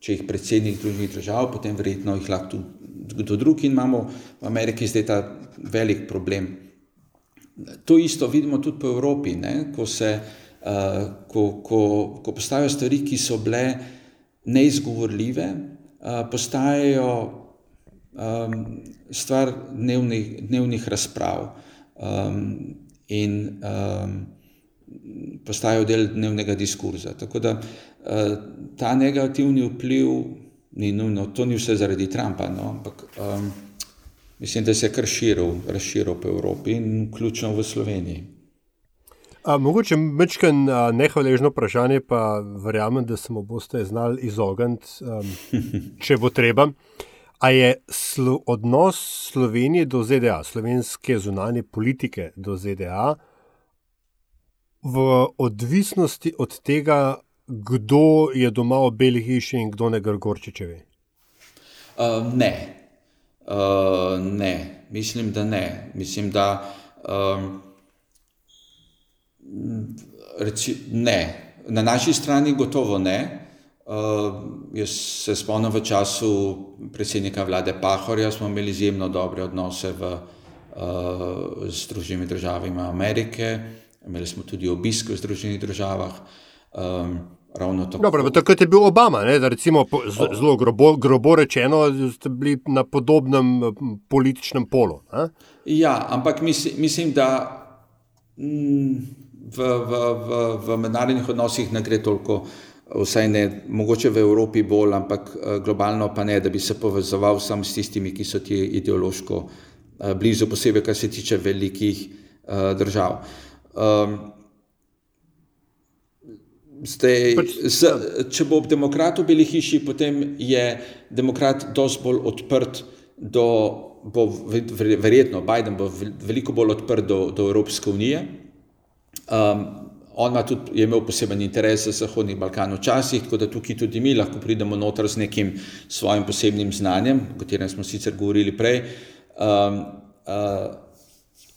Če jih predsednik drugih držav, potem verjetno jih lahko tudi kdo drug in imamo v Ameriki zdaj ta velik problem. To isto vidimo tudi po Evropi, ne? ko se, uh, ko, ko, ko postavijo stvari, ki so bile neizgovorljive, postajajo um, stvar dnevnih, dnevnih razprav um, in um, postajajo del dnevnega diskurza. Tako da uh, ta negativni vpliv ni nujno, to ni vse zaradi Trumpa, no, ampak um, mislim, da se je kar širil, razširil po Evropi in vključno v Sloveniji. A, mogoče mečken nehvaležno vprašanje, pa verjamem, da se mu boste znali izogniti, um, če bo treba. A je slo, odnos Slovenije do ZDA, slovenske zunanje politike do ZDA, v odvisnosti od tega, kdo je doma v Beli hiši in kdo ne Grgorčičevi? Uh, ne. Uh, ne, mislim, da ne. Mislim, da. Um, Reci, ne, na naši strani gotovo ne. Uh, jaz se spomnim v času predsednika vlade Pahorja, smo imeli izjemno dobre odnose v, uh, z Združenimi državami Amerike, imeli smo tudi obisk v Združenih državah. Um, Dobro, takrat je bil Obama, ne, da recimo zelo grobo, grobo rečeno, ste bili na podobnem političnem polu. Ne? Ja, ampak mislim, mislim da. Mm, v, v, v, v mednarodnih odnosih ne gre toliko, vsaj ne, mogoče v Evropi bolj, ampak eh, globalno pa ne, da bi se povezoval sam s tistimi, ki so ti ideološko eh, blizu, posebej kar se tiče velikih uh, držav. Um, zdaj, pač, z, če bo ob demokratu bili hiši, potem je demokrat dosti bolj odprt do, bo verjetno, Biden bo veliko bolj odprt do, do Evropske unije. Um, on ima tudi imel poseben interes za Zahodni Balkan včasih, tako da tukaj tudi mi lahko pridemo noter z nekim svojim posebnim znanjem, o katerem smo sicer govorili prej. Um, uh,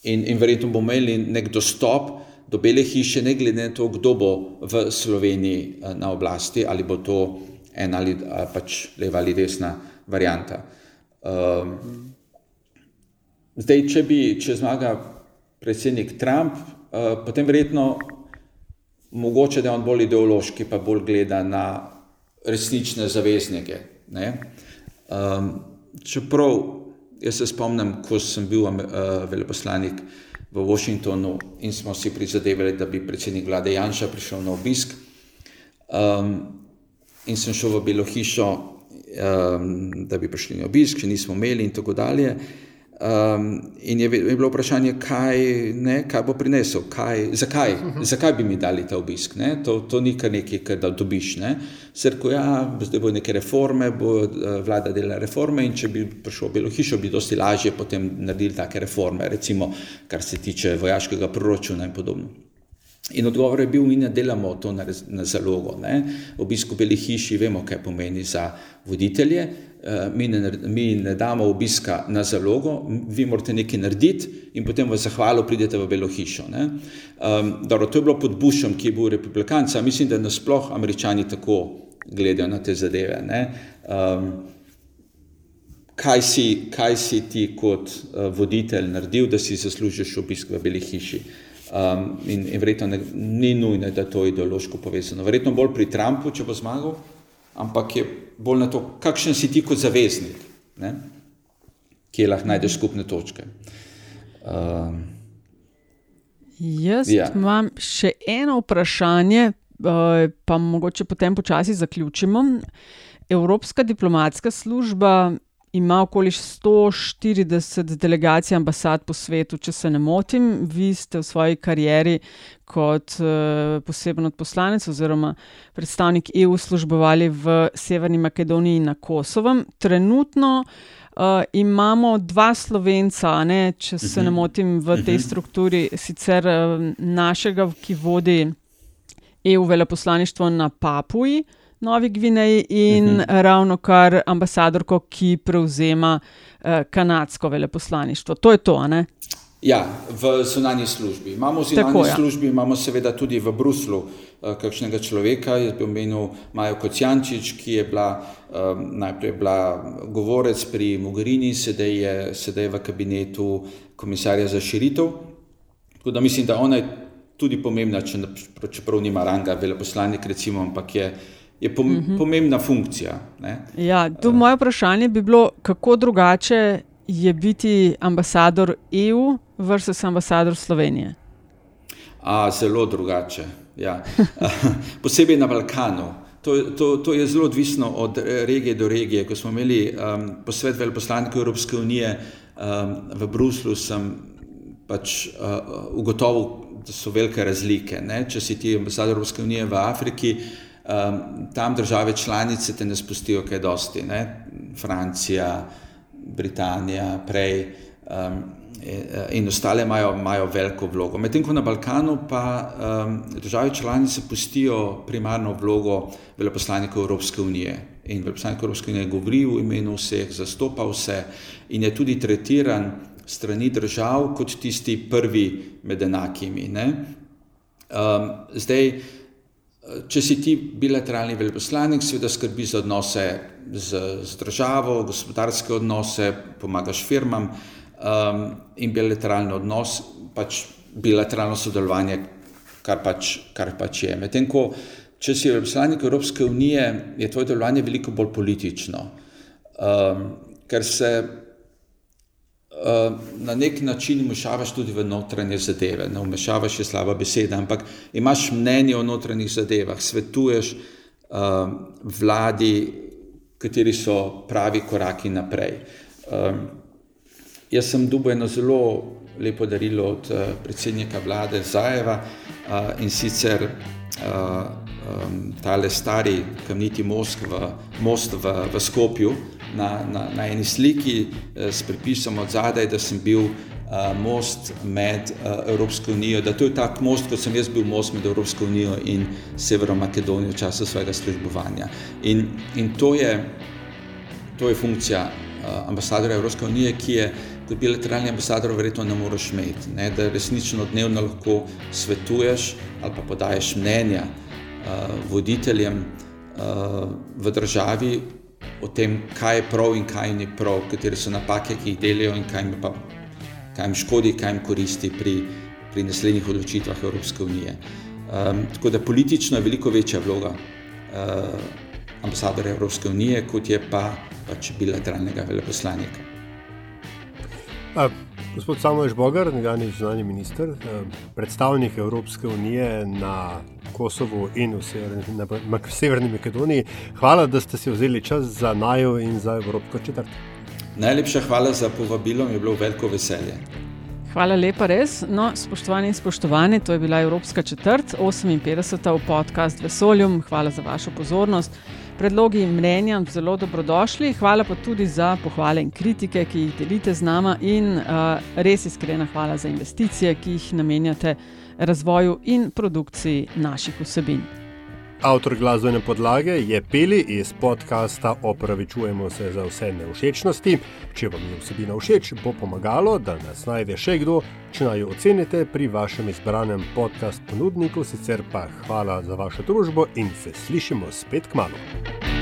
in, in verjetno bomo imeli nek dostop do Bele hiše, ne glede na to, kdo bo v Sloveniji uh, na oblasti, ali bo to ena ali uh, pač leva ali desna varijanta. Um, zdaj, če bi, če zmaga predsednik Trump, potem verjetno mogoče, da je on bolj ideološki, pa bolj gleda na resnične zaveznike. Um, čeprav jaz se spomnim, ko sem bil uh, veleposlanik v Washingtonu in smo si prizadevali, da bi predsednik vlade Janša prišel na obisk. Um, in sem šel v Belo hišo, um, da bi prišli na obisk, če nismo imeli in tako dalje. Um, in je, je bilo vprašanje, kaj, ne, kaj bo prinesel, kaj, zakaj, zakaj bi mi dali ta obisk. To, to ni kar nekaj, kar da dobiš. Ne. Srko, ja, zdaj bo neke reforme, bo uh, vlada dela reforme in če bi prišel v Belo hišo, bi dosti lažje potem naredili take reforme, recimo kar se tiče vojaškega proračuna in podobno. In odgovor je bil, mi ne delamo to na, na zalogo. Ne. Obisk v Beli hiši vemo, kaj pomeni za voditelje, Eh, mi ne, mi ne damo obiska na zalogo, vi morate nekaj narediti in potem v zahvalo pridete v Belo hišo. Um, dobro, to je bilo pod Bushom, ki je bil republikanca, mislim, da nasploh američani tako gledajo na te zadeve. Um, kaj, si, kaj si ti kot uh, voditelj naredil, da si zaslužiš obisk v Beli hiši? Um, in, in verjetno ne, ni nujno, da je to ideološko povezano. Verjetno bolj pri Trumpu, če bo zmagal ampak je bolj na to, kakšen si ti kot zaveznik, ne? kje lahko najdeš skupne točke. Uh, Jaz ja. imam še eno vprašanje, pa mogoče potem počasi zaključimo. Evropska diplomatska služba ima okoli 140 delegacij ambasad po svetu, če se ne motim. Vi ste v svoji karieri kot uh, poseben odposlanec oziroma predstavnik EU službovali v Severni Makedoniji in na Kosovem. Trenutno uh, imamo dva slovenca, ne, če se ne mhm. motim, v tej mhm. strukturi, sicer uh, našega, ki vodi EU veleposlaništvo na Papuji. Novi Gvineji in uh mhm. -huh. ravno kar ambasadorko, ki prevzema uh, kanadsko veleposlaništvo. To je to, ne? Ja, v zunanji službi. Imamo v zunanji ja. službi, imamo seveda tudi v Bruslu uh, kakšnega človeka, jaz bi omenil Majo Kocijančič, ki je bila um, najprej bila govorec pri Mogherini, sedaj je, sedaj je v kabinetu komisarja za širitev. Tako da mislim, da ona je tudi pomembna, čeprav nima ranga veleposlanik, recimo, ampak je je pom mm -hmm. pomembna funkcija. Ja, tu moje vprašanje bi bilo, kako drugače je biti ambasador EU versus ambasador Slovenije. A, zelo drugače. Ja. Posebej na Balkanu. To, to, to je zelo odvisno od regije do regije. Ko smo imeli um, posvet veleposlanikov Evropske unije um, v Bruslu, sem pač uh, ugotovil, da so velike razlike. Ne? Če si ti ambasador Evropske unije v Afriki, uh, um, tam države članice te ne spustijo kaj dosti, ne? Francija, Britanija, prej um, in ostale imajo, imajo veliko vlogo. Medtem ko na Balkanu pa um, države članice pustijo primarno vlogo veleposlanikov Evropske unije. In veleposlanik Evropske unije govori v imenu vseh, zastopa vse in je tudi tretiran strani držav kot tisti prvi med enakimi. Um, zdaj, Če si ti bilateralni veleposlanik, seveda skrbi za odnose z, z državo, gospodarske odnose, pomagaš firmam um, in bilateralni odnos, pač bilateralno sodelovanje, kar pač, kar pač je. Medtem ko, če si veleposlanik Evropske unije, je tvoje delovanje veliko bolj politično, um, ker se na nek način vmešavaš tudi v notranje zadeve. Ne vmešavaš je slaba beseda, ampak imaš mnenje o notranjih zadevah, svetuješ uh, vladi, kateri so pravi koraki naprej. Um, jaz sem dubo eno zelo lepo darilo od uh, predsednika vlade Zajeva uh, in sicer uh, um, tale stari kamniti most v, most v, v Skopju, na, na, na eni sliki eh, s pripisom od zadaj, da sem bil uh, most med uh, Evropsko unijo, da to je tak most, kot sem jaz bil most med Evropsko unijo in Severno Makedonijo v času svojega službovanja. In, in to, je, to je funkcija uh, ambasadora Evropske unije, ki je kot bilateralni ambasador verjetno ne moreš imeti, ne? da resnično dnevno lahko svetuješ ali pa podaješ mnenja uh, voditeljem uh, v državi, o tem, kaj je prav in kaj ni prav, katere so napake, ki jih delajo in kaj jim, pa, kaj jim škodi, kaj jim koristi pri, pri naslednjih odločitvah Evropske unije. Um, tako da politično je veliko večja vloga uh, ambasadorja Evropske unije, kot je pa pač bilateralnega veleposlanika. A, gospod Samuel Bogar, nekdanji zunani minister, predstavnik Evropske unije na Kosovu in v Severni, na, na Severni Makedoniji. Hvala, da ste si vzeli čas za najo in za Evropsko četrt. Najlepša hvala za povabilo, mi je bilo veliko veselje. Hvala lepa, res. No, spoštovani in spoštovani, to je bila Evropska četrt, 58. v podkastu Vesoljum. Hvala za vašo pozornost. Predlogi in mnenja zelo dobrodošli. Hvala pa tudi za pohvale in kritike, ki jih delite z nama, in uh, res iskrena hvala za investicije, ki jih namenjate razvoju in produkciji naših vsebin. Avtor glasbene podlage je Peli iz podcasta Opravičujemo se za vse neušečnosti. Če vam je vsebina všeč, bo pomagalo, da nas najde še kdo, če naj jo ocenite pri vašem izbranem podcast ponudniku. Sicer pa hvala za vašo družbo in se slišimo spet k malu.